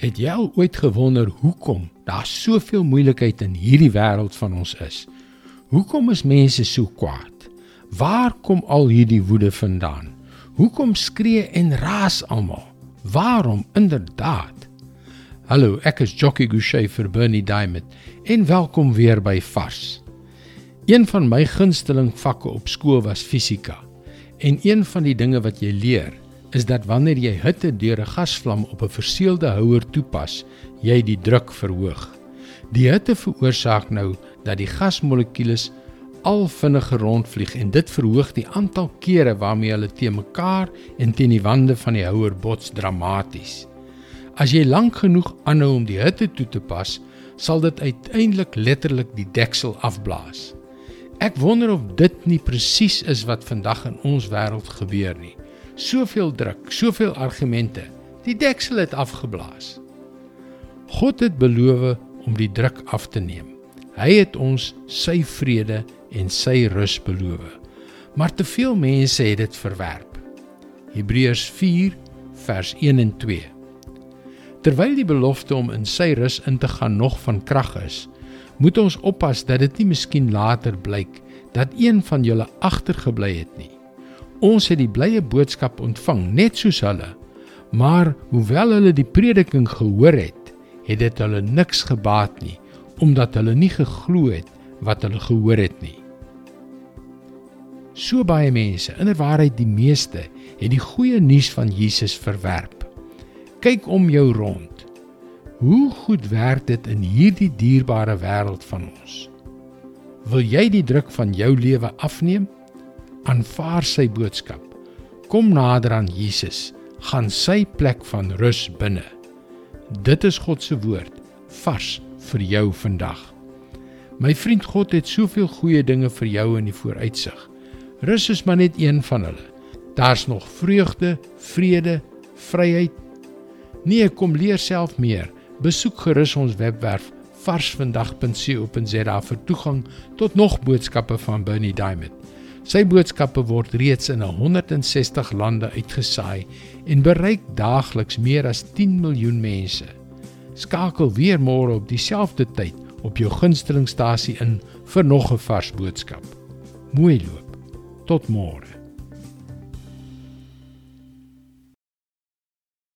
Het jy al ooit gewonder hoekom daar soveel moeilikheid in hierdie wêreld van ons is? Hoekom is mense so kwaad? Waar kom al hierdie woede vandaan? Hoekom skree en raas almal? Waarom inderdaad? Hallo, ek is Jockey Gouchee vir Bernie Diamond en welkom weer by Vars. Een van my gunsteling vakke op skool was fisika. En een van die dinge wat jy leer is dat wanneer jy hitte deur 'n gasvlam op 'n verseelde houer toepas, jy die druk verhoog. Die hitte veroorsaak nou dat die gasmolekules al vinniger rondvlieg en dit verhoog die aantal kere waarmee hulle te mekaar en teen die wande van die houer bots dramaties. As jy lank genoeg aanhou om die hitte toe te pas, sal dit uiteindelik letterlik die deksel afblaas. Ek wonder of dit nie presies is wat vandag in ons wêreld gebeur nie soveel druk, soveel argumente. Die deksel het afgeblaas. God het beloof om die druk af te neem. Hy het ons sy vrede en sy rus beloof. Maar te veel mense het dit verwerp. Hebreërs 4 vers 1 en 2. Terwyl die belofte om in sy rus in te gaan nog van krag is, moet ons oppas dat dit nie miskien later blyk dat een van julle agtergebly het nie. Ons het die blye boodskap ontvang net soos hulle. Maar hoewel hulle die prediking gehoor het, het dit hulle niks gebaat nie, omdat hulle nie geglo het wat hulle gehoor het nie. So baie mense, inderwaarheid die meeste, het die goeie nuus van Jesus verwerp. Kyk om jou rond. Hoe goed werk dit in hierdie dierbare wêreld van ons? Wil jy die druk van jou lewe afneem? Aanvaar sy boodskap. Kom nader aan Jesus, gaan sy plek van rus binne. Dit is God se woord vars vir jou vandag. My vriend God het soveel goeie dinge vir jou in die vooruitsig. Rus is maar net een van hulle. Daar's nog vreugde, vrede, vryheid. Nee, kom leer self meer. Besoek gerus ons webwerf varsvandag.co.za vir toegang tot nog boodskappe van Bernie Diamond. Sy boodskappe word reeds in 160 lande uitgesaai en bereik daagliks meer as 10 miljoen mense. Skakel weer môre op dieselfde tyd op jou gunstelingstasie in vir nog 'n vars boodskap. Mooi loop. Tot môre.